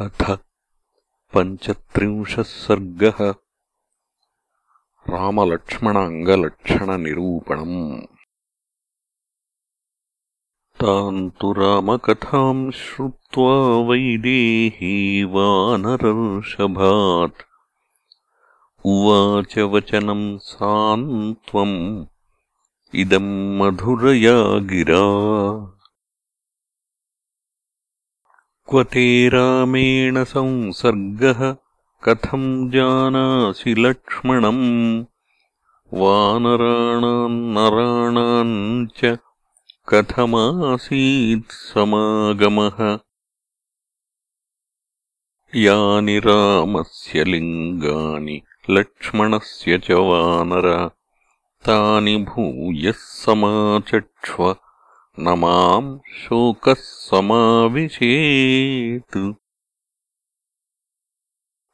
अथ पञ्चत्रिंशः सर्गः। रामलक्ष्मणाङ्गलक्षणनिरूपणम्। तान् तु रामकथाम् श्रुत्वा वैदेही वानरर्षभात्। उवाच वचनम् सान्त्वम् इदम् मधुरया गिरा क्व ते रामेण संसर्गः कथम् जानासि लक्ष्मणम्? वानराणाम् नराणाम् च कथमासीत् समागमः? यानि रामस्य लिङ्गानि लक्ष्मणस्य च वानर तानि भूयः समाचक्ष्व न माम् शोकः समाविशेत्।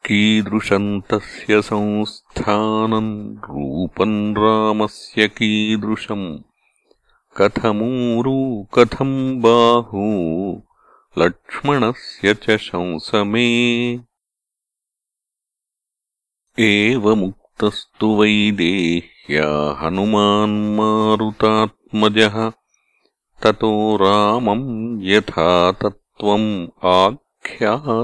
कीदृशम् तस्य संस्थानम् रूपम् रामस्य कीदृशम् कथमूरु कथम् बाहू लक्ष्मणस्य च शंसमे। एवमुक्तस्तु वैदेह्या हनुमान्मारुतात्मजः ततो रामम् यथा तत्त्वम् आख्यातुमुपचक्रमे।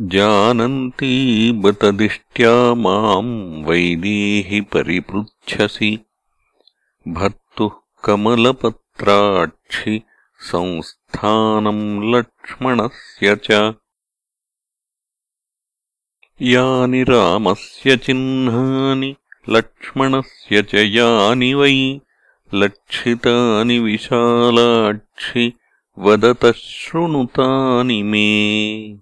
जानन्ती बतदिष्ट्या माम् वैदेहि परिपृच्छसि। भर्तुः कमलपत्राक्षि संस्थानम् लक्ष्मणस्य च। यानि रामस्य चिह्नानि लक्ष्मणस्य च यानि वै। लक्षितानि विशालाक्षि वदतः शृणुतानि मे।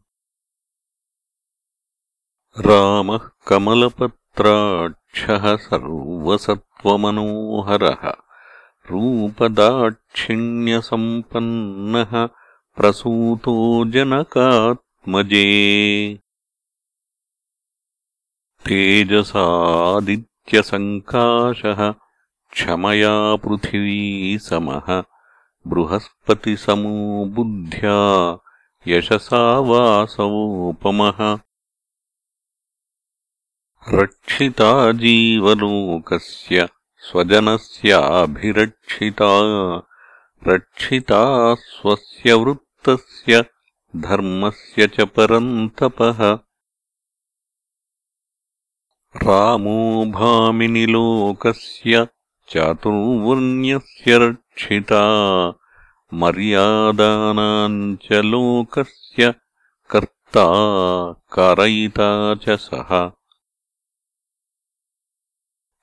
रामः कमलपत्राक्षः सर्वसत्त्वमनोहरः। रूपदाक्षिण्यसम्पन्नः प्रसूतो जनकात्मजे। तेजसादि त्यसङ्काशः क्षमया पृथिवी समः। बृहस्पतिसमो बुद्ध्या यशसा वासवोपमः। रक्षिता जीवलोकस्य। स्वजनस्याभिरक्षिता। रक्षिता स्वस्य वृत्तस्य। धर्मस्य च परन्तपः। रामो भामिनिलोकस्य चातुर्वर्ण्यस्य रक्षिता। मर्यादानाम् च लोकस्य कर्ता कारयिता च सः।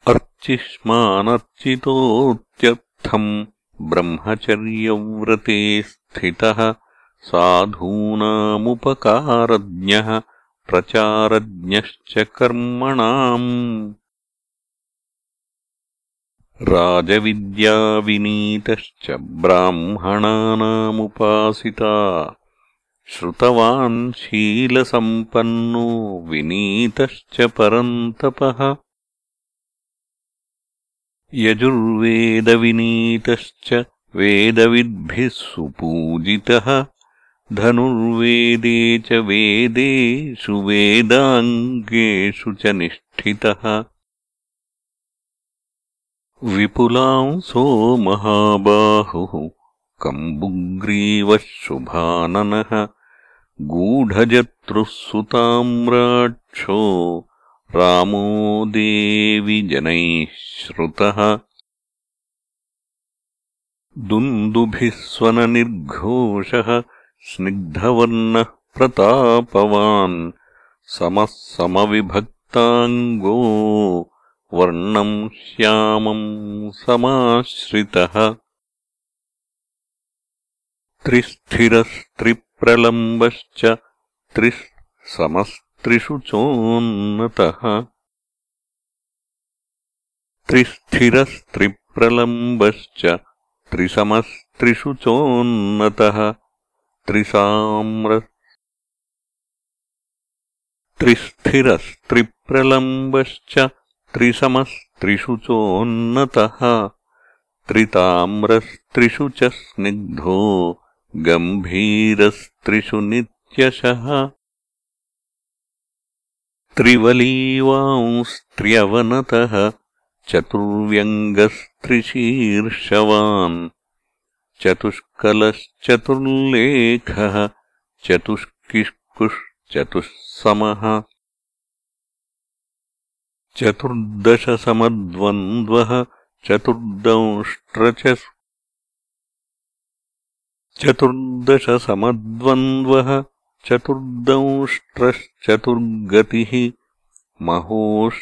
अर्चिष्मानर्चितोत्यर्थम् ब्रह्मचर्यव्रते स्थितः साधूनामुपकारज्ञः प्रचारज्ञश्च कर्मणाम्। राजविद्याविनीतश्च ब्राह्मणानामुपासिता। श्रुतवान् शीलसम्पन्नो विनीतश्च परन्तपः। यजुर्वेदविनीतश्च वेदविद्भिः सुपूजितः धनुर्वेदे च वेदेषु वेदाङ्गेषु च निष्ठितः। विपुलांसो महाबाहुः कम्बुग्रीवः शुभाननः गूढजत्रुः सुताम्राक्षो रामो देवि जनैः श्रुतः। दुन्दुभिः स्वननिर्घोषः स्निग्धवर्णः प्रतापवान् समः समविभक्ताङ्गो वर्णम् श्यामम् समाश्रितः। त्रिस्थिरस्त्रिप्रलम्बश्च त्रिः समस्त्रिषु चोन्नतः। त्रिस्थिरस्त्रिप्रलम्बश्च त्रिसमस्त्रिषु चोन्नतः त्रिसाम्र त्रिस्थिरस्त्रिप्रलम्बश्च त्रिसमस्त्रिषु चोन्नतः त्रिताम्रस्त्रिषु च स्निग्धो गम्भीरस्त्रिषु नित्यशः। त्रिवलीवांस्त्र्यवनतः चतुर्व्यङ्गस्त्रिशीर्षवान् चतुष्कलश्चतुर्लेखः चतुष्किष्कुश्चतुःसमः चतुर्दशसमद्वन्द्वः चतुर्दशसमद्वन्द्वः चतुर्दंष्ट्रश्चतुर्गतिः महोष्ठहनुनासश्च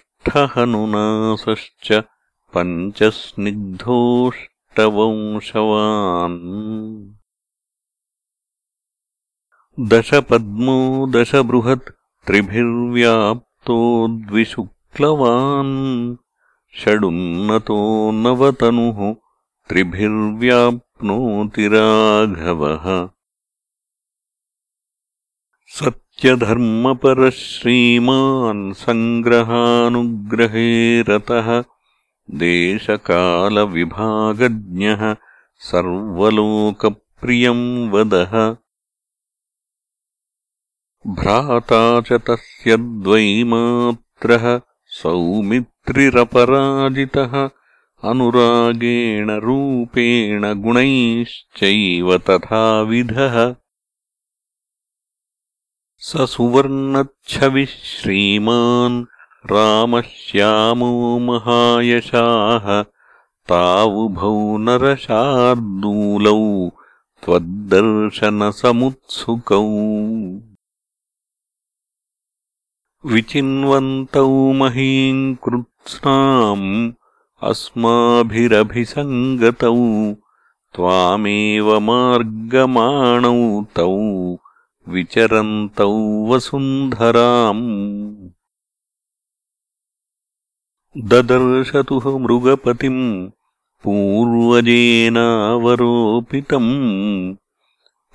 पञ्चस्निग्धोऽष्टवंशवान् दशपद्मो दशबृहत् त्रिभिर्व्याप्तो द्विशुक्लवान्। षडुन्नतो नवतनुः त्रिभिर्व्याप्नोति राघवः। सत्यधर्मपरः श्रीमान् सङ्ग्रहानुग्रहे रतः देशकालविभागज्ञः सर्वलोकप्रियम् वदः। भ्राता च तस्य द्वैमात्रः सौमित्रिरपराजितः अनुरागेण रूपेण गुणैश्चैव तथाविधः। स सुवर्णच्छविः श्रीमान् रामश्यामो महायशाः तावुभौ नरशार्दूलौ त्वद्दर्शनसमुत्सुकौ। विचिन्वन्तौ महीम् कृत्स्नाम् अस्माभिरभिसङ्गतौ त्वामेव मार्गमाणौ तौ विचरन्तौ वसुन्धराम् ददर्शतुः मृगपतिम् पूर्वजेनावरोपितम्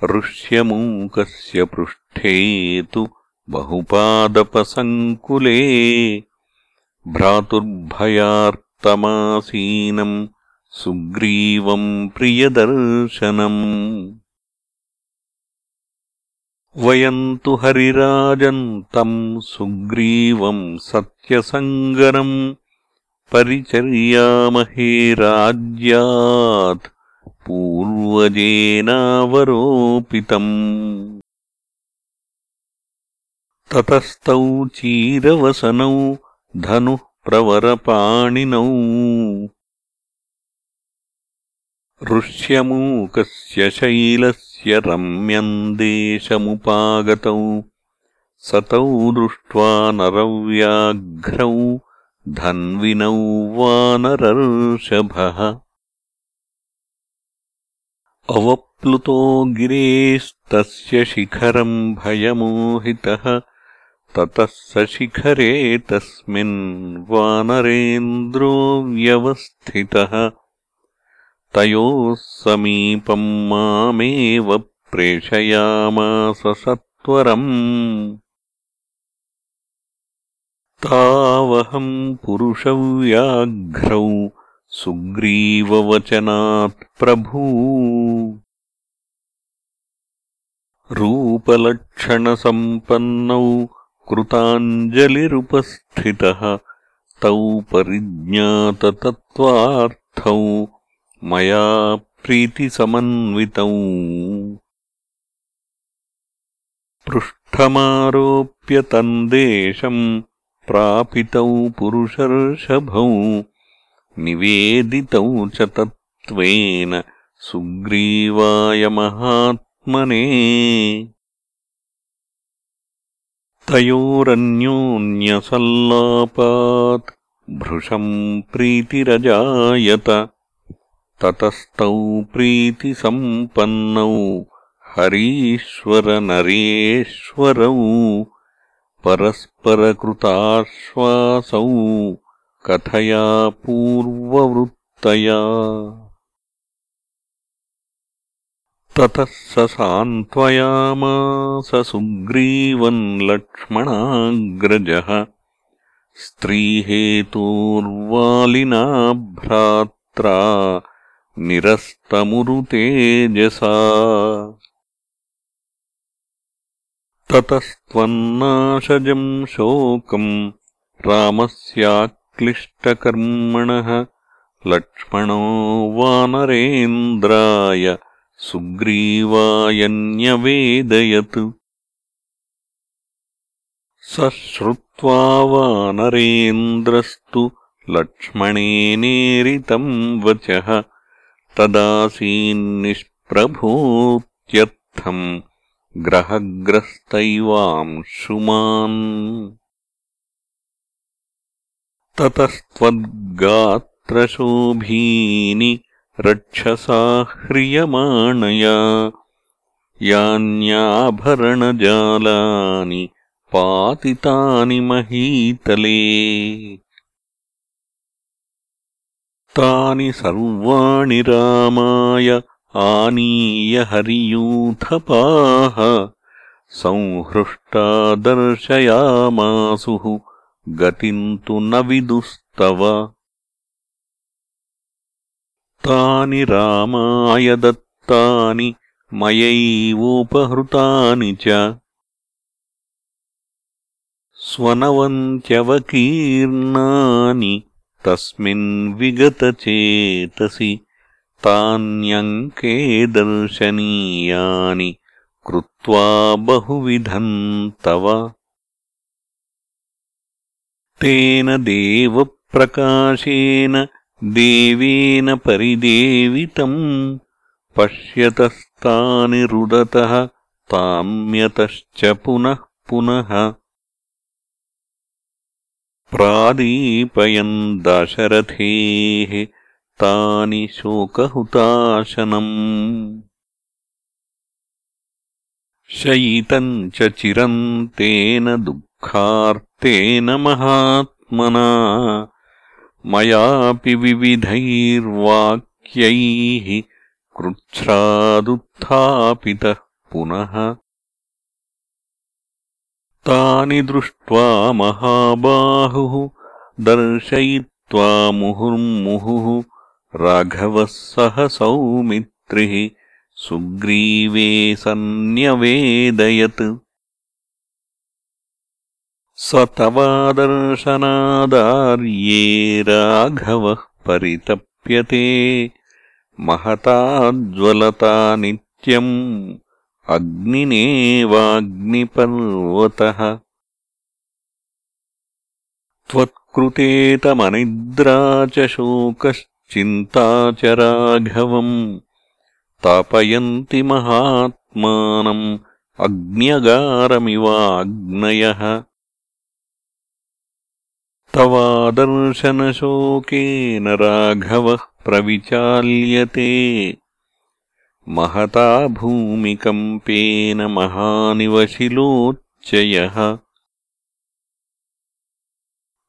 ऋष्यमूकस्य पृष्ठे तु बहुपादपसङ्कुले भ्रातुर्भयार्तमासीनम् सुग्रीवम् प्रियदर्शनम्। वयम् तु हरिराजन्तम् सुग्रीवम् सत्यसङ्गरम् परिचर्यामहे राज्यात् पूर्वजेनावरोपितम्। ततस्तौ चीरवसनौ धनुः प्रवरपाणिनौ। ऋष्यमूकस्य शैलस्य रम्यम् देशमुपागतौ। सतौ दृष्ट्वा नरव्याघ्रौ धन्विनौ वानरर्षभः अवप्लुतो गिरेस्तस्य शिखरम् भयमोहितः। ततः स शिखरे तस्मिन् वानरेन्द्रो व्यवस्थितः। तयोः समीपम् मामेव प्रेषयामास सत्वरम् तावहम् पुरुषव्याघ्रौ सुग्रीववचनात्प्रभू रूपलक्षणसम्पन्नौ कृताञ्जलिरुपस्थितः तौ परिज्ञाततत्त्वार्थौ मया प्रीतिसमन्वितौ। पृष्ठमारोप्य तन्देशम् प्रापितौ पुरुषर्षभौ निवेदितौ च तत्त्वेन सुग्रीवाय महात्मने। तयोरन्योन्यसल्लापात् भृशम् प्रीतिरजायत ततस्तौ प्रीतिसम्पन्नौ हरीश्वरनरेश्वरौ परस्परकृताश्वासौ कथया पूर्ववृत्तया। ततः स सान्त्वयामास सुग्रीवन् लक्ष्मणाग्रजः स्त्रीहेतोर्वालिना भ्रात्रा निरस्तमुरुतेजसा ततस्त्वन्नाशजम् शोकम् रामस्याक्लिष्टकर्मणः लक्ष्मणो वानरेन्द्राय सुग्रीवायन्यवेदयत्। स श्रुत्वा वानरेन्द्रस्तु लक्ष्मणेनेरितम् वचः तदासीन्निष्प्रभूत्यर्थम् ग्रहग्रस्तैवांशुमान् ततस्त्वद्गात्रशोभीनि रक्षसा ह्रियमाणया। यान्याभरणजालानि पातितानि महीतले। तानि सर्वाणि रामाय आनीय हरियूथपाः संहृष्टा दर्शयामासुः गतिम् तु न विदुस्तव। तानि रामाय दत्तानि मयैवोपहृतानि च। स्वनवन्त्यवकीर्णानि तस्मिन् विगतचेतसि तान्यङ्के दर्शनीयानि कृत्वा बहुविधम् तव। तेन देवप्रकाशेन देवेन परिदेवितम् पश्यतस्तानि रुदतः ताम्यतश्च पुनः पुनः। प्रादीपयन् दाशरथेः तानि शोकहुताशनम्। शयितम् च चिरन्तेन दुःखार्तेन महात्मना। मयापि विविधैर्वाक्यैः कृच्छ्रादुत्थापितः पुनः। तानि दृष्ट्वा महाबाहुः दर्शयित्वा मुहुर्मुहुः राघवः सह सौमित्रिः सुग्रीवे सन्न्यवेदयत्। स तवादर्शनादार्ये राघवः परितप्यते। महता ज्वलता नित्यम् अग्निनेवाग्निपर्वतः। त्वत्कृतेतमनिद्रा च शोकश्चिन्ता च राघवम् तापयन्ति महात्मानम् अग्न्यगारमिवाग्नयः। तवादर्शनशोकेन राघवः प्रविचाल्यते। महता भूमिकम्पेन महानिवशिलोच्चयः।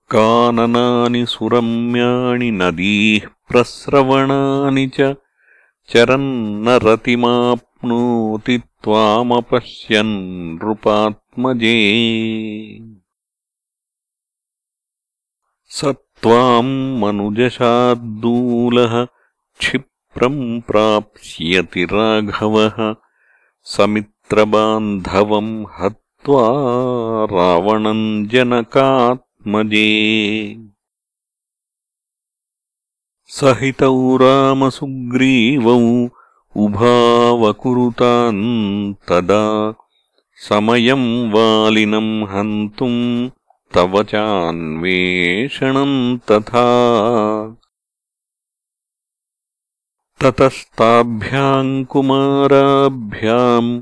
काननानि सुरम्याणि नदीः प्रस्रवणानि च चरन्नरतिमाप्नोति त्वामपश्यन् नृपात्मजे। स त्वाम् मनुजशार्दूलः क्षिप् प्राप्स्यति राघवः। समित्रबान्धवम् हत्वा रावणम् जनकात्मजे सहितौ रामसुग्रीवौ उभावकुरुताम् तदा समयम् वालिनम् हन्तुम् तव चान्वेषणम् तथा। ततस्ताभ्याम् कुमाराभ्याम्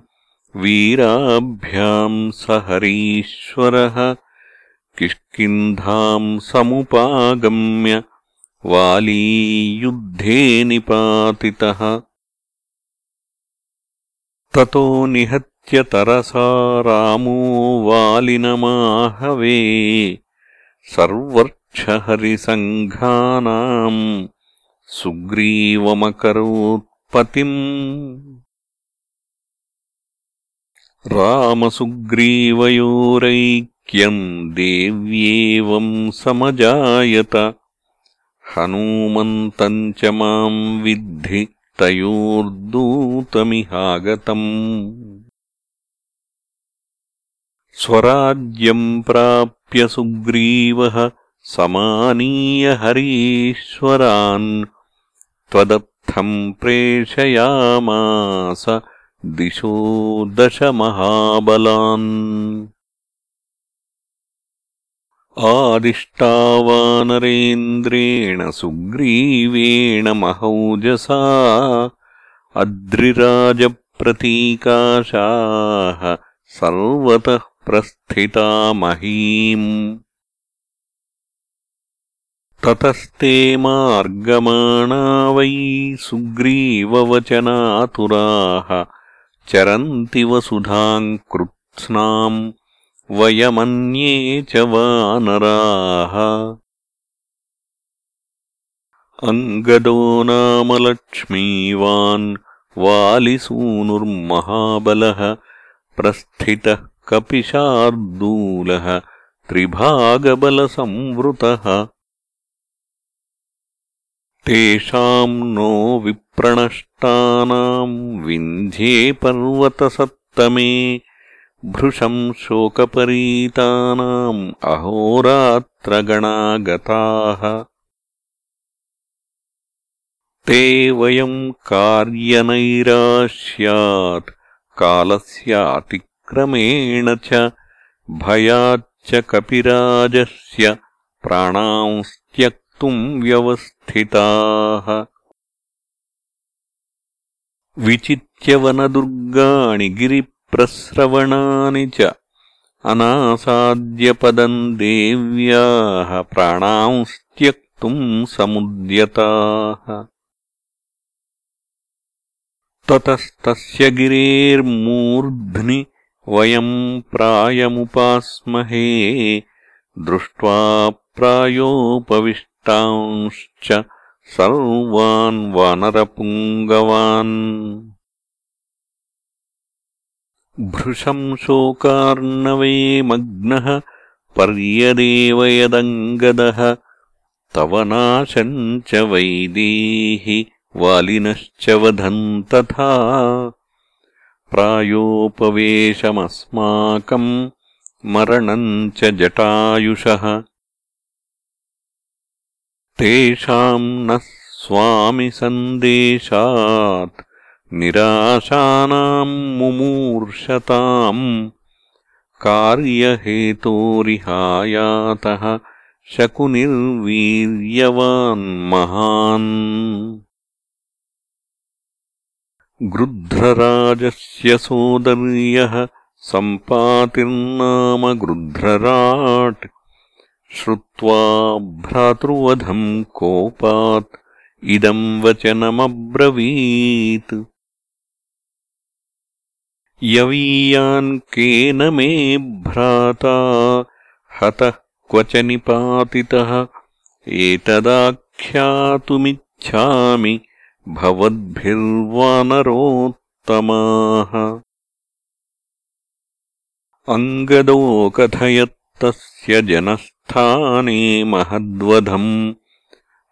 वीराभ्याम् स हरीश्वरः किष्किन्धाम् समुपागम्य वालीयुद्धे निपातितः। ततो निहत्य तरसा रामो वालिनमाहवे। सर्वर्क्षहरिसङ्घानाम् सुग्रीवमकरोत्पतिम्। रामसुग्रीवयोरैक्यम् देव्येवम् समजायत हनूमन्तम् च माम् विद्धि तयोर्दूतमिहागतम् स्वराज्यम् प्राप्य सुग्रीवः समानीय हरीश्वरान् त्वदर्थम् प्रेषयामास दिशो दशमहाबलान् आदिष्टावानरेन्द्रेण सुग्रीवेण महौजसा अद्रिराजप्रतीकाशाः सर्वतः प्रस्थिता महीम्। ततस्ते मार्गमाणा वै सुग्रीववचनातुराः चरन्ति वसुधाम् कृत्स्नाम् वयमन्ये च वानराः। अङ्गदो नाम लक्ष्मीवान् वालिसूनुर्महाबलः प्रस्थितः कपिशार्दूलः त्रिभागबलसंवृतः। तेषाम् नो विप्रणष्टानाम् विन्ध्ये पर्वतसत्तमे भृशम् शोकपरीतानाम् अहोरात्रगणागताः। ते वयम् कार्यनैराश्यात् कालस्यातिक्रमेण च भयाच्च कपिराजस्य प्राणांस्त्यक् व्यवस्थिताः। विचित्यवनदुर्गाणि गिरिप्रस्रवणानि च अनासाद्यपदम् देव्याः प्राणांस्त्यक्तुम् समुद्यताः। ततस्तस्य गिरेर्मूर्ध्नि वयम् प्रायमुपास्महे दृष्ट्वा प्रायोपविष्ट ंश्च सर्वान् वानरपुङ्गवान् भृशम् शोकार्णवे मग्नः पर्यदेव यदङ्गदः तव नाशम् च वैदेहि वालिनश्च वधम् तथा प्रायोपवेशमस्माकम् मरणम् च जटायुषः। तेषाम् नः स्वामिसन्देशात् निराशानाम् मुमूर्षताम् कार्यहेतोरिहायातः महान्। गृध्रराजस्य सोदर्यः सम्पातिर्नाम गृध्रराट्। श्रुत्वा भ्रातृवधम् कोपात् इदम् वचनमब्रवीत् यवीयान् केन मे भ्राता हतः क्वच निपातितः एतदाख्यातुमिच्छामि भवद्भिर्वानरोत्तमाः। अङ्गदो कथयत्तस्य जनः स्थाने महद्वधम्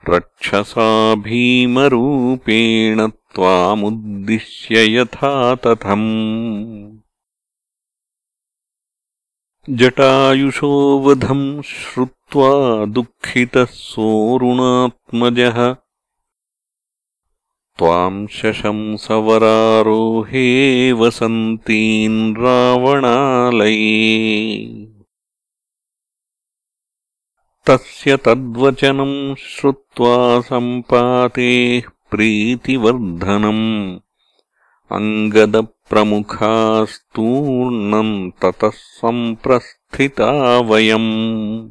रक्षसा भीमरूपेण त्वामुद्दिश्य यथा तथम् जटायुषो वधम् श्रुत्वा दुःखितः सोऽरुणात्मजः। त्वाम् शशंसवरारोहे वसन्तीन् रावणालये तस्य तद्वचनम् श्रुत्वा सम्पातेः प्रीतिवर्धनम्। अङ्गदप्रमुखास्तूर्णम् ततः सम्प्रस्थिता वयम्।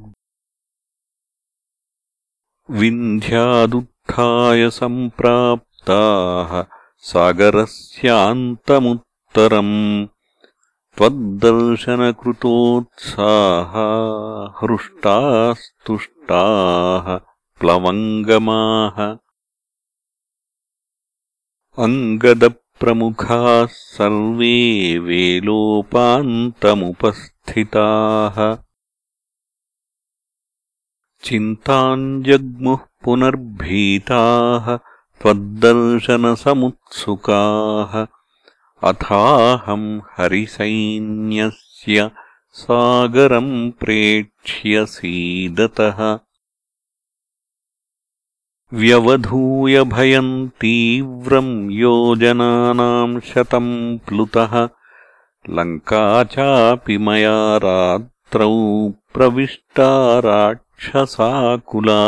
विन्ध्यादुत्थाय सम्प्राप्ताः सागरस्यान्तमुत्तरम् त्वद्दर्शनकृतोत्साहा हृष्टास्तुष्टाः प्लवङ्गमाः। अङ्गदप्रमुखाः सर्वे वेलोपान्तमुपस्थिताः। चिन्ताम् जग्मुः पुनर्भीताः त्वद्दर्शनसमुत्सुकाः अथाहम् हरिसैन्यस्य सागरम् प्रेक्ष्य सीदतः। व्यवधूय भयम् तीव्रम् योजनानाम् शतम् प्लुतः। लङ्का चापि मया रात्रौ प्रविष्टा राक्षसाकुला।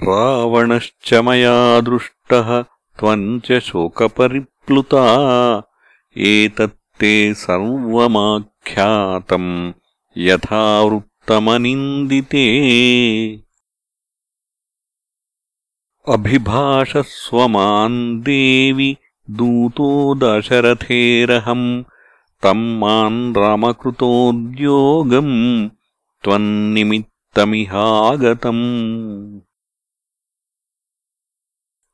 रावणश्च मया दृष्टः त्वम् च शोकपरिप्लुता एतत्ते सर्वमाख्यातम् यथावृत्तमनिन्दिते। अभिभाषस्व माम् देवि दूतो दशरथेरहम् तम् माम् रामकृतोद्योगम् त्वन्निमित्तमिहागतम्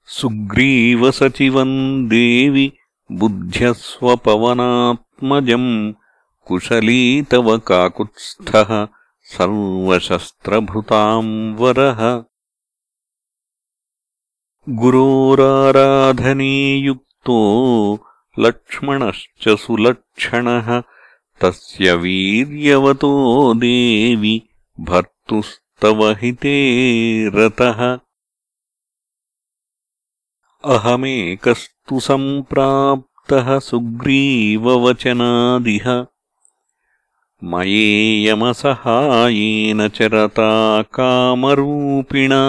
सुग्रीवसचिवम् देवि बुद्ध्यस्वपवनात्मजम् कुशली तव काकुत्स्थः सर्वशस्त्रभृताम् वरः। गुरोराराधने लक्ष्मणश्च सुलक्षणः तस्य वीर्यवतो देवि भर्तुस्तव हिते रतः अहमेकस्तु सम्प्राप्तः सुग्रीववचनादिह। मयेयमसहायेन चरता कामरूपिणा।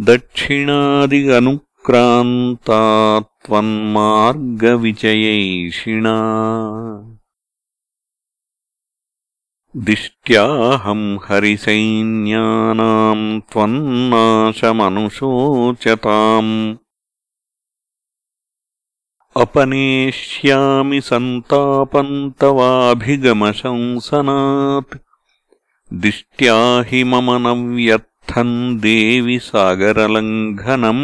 दक्षिणादिगनु क्रान्ता त्वन्मार्गविजयैषिणा दिष्ट्याहम् हरिसैन्यानाम् त्वन्नाशमनुशोचताम् अपनेष्यामि सन्तापन्तवाभिगमशंसनात्। दिष्ट्या हि मम न व्यत् देवि सागरलङ्घनम्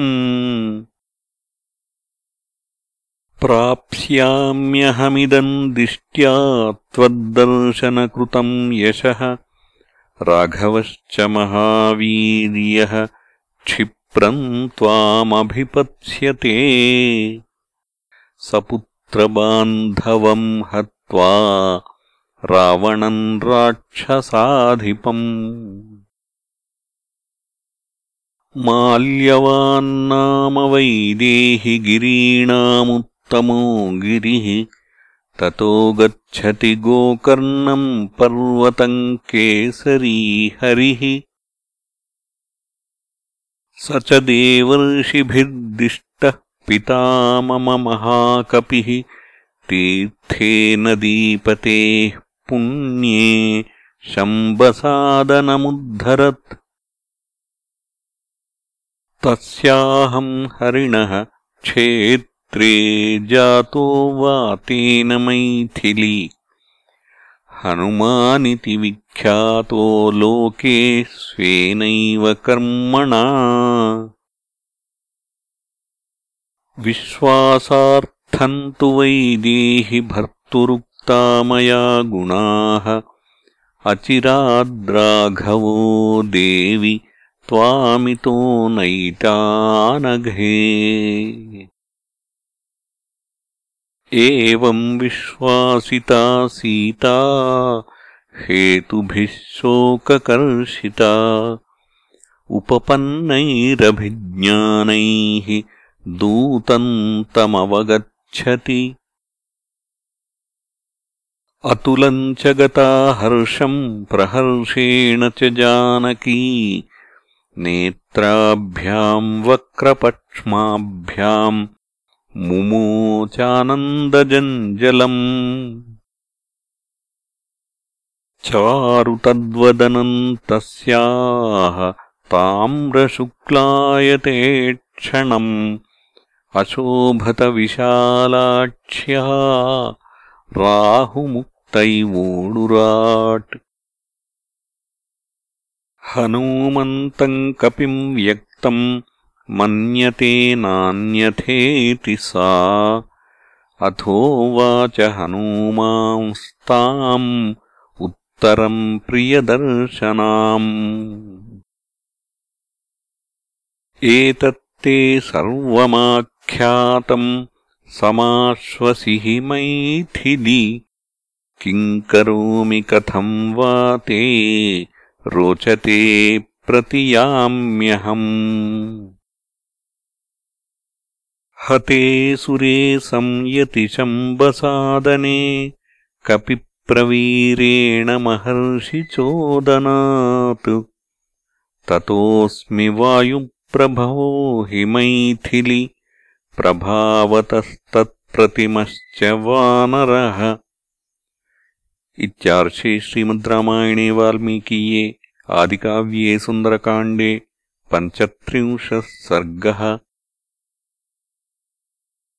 प्राप्स्याम्यहमिदम् दिष्ट्या त्वद्दर्शनकृतम् यशः। राघवश्च महावीर्यः क्षिप्रम् त्वामभिपत्स्यते। सपुत्रबान्धवम् हत्वा रावणम् राक्षसाधिपम्। माल्यवान्नाम वैदेहि गिरीणामुत्तमो गिरिः ततो गच्छति गोकर्णम् पर्वतम् केसरी हरिः। स च देवर्षिभिर्दिष्टः पिता मम महाकपिः। तीर्थे नदीपतेः पुण्ये शम्बसादनमुद्धरत् तस्याहम् हरिणः क्षेत्रे जातो वा तेन मैथिली। हनुमानिति विख्यातो लोके स्वेनैव कर्मणा। विश्वासार्थम् तु वैदेहि भर्तुरुक्ता मया गुणाः। अचिराद्राघवो देवि त्वामितो नैतानघे एवम् विश्वासिता सीता हेतुभिः शोककर्षिता उपपन्नैरभिज्ञानैः दूतम् तमवगच्छति। अतुलम् च गता हर्षम् प्रहर्षेण च जानकी नेत्राभ्याम् वक्रपक्ष्माभ्याम् मुमोचानन्दजञ्जलम् चारु तद्वदनम् तस्याः ताम्रशुक्लायते क्षणम्। अशोभतविशालाक्ष्यः राहुमुक्तैवोडुराट् हनूमन्तम् कपिम् व्यक्तम् मन्यते नान्यथेति सा। अथोवाच हनूमांस्ताम् उत्तरम् प्रियदर्शनाम्। एतत्ते सर्वमाख्यातम् समाश्वसि हि मैथिलि। किम् करोमि कथम् वा ते रोचते प्रतियाम्यहम् हते सुरे संयतिशम्बसादने कपिप्रवीरेण महर्षिचोदनात् ततोऽस्मि वायुप्रभवो हि मैथिलि। प्रभावतस्तत्प्रतिमश्च वानरः। इत्यार्षे श्रीमद् रामायणे वाल्मीकीये आदिकाव्ये सुन्दरकाण्डे पञ्चत्रिंशः सर्गः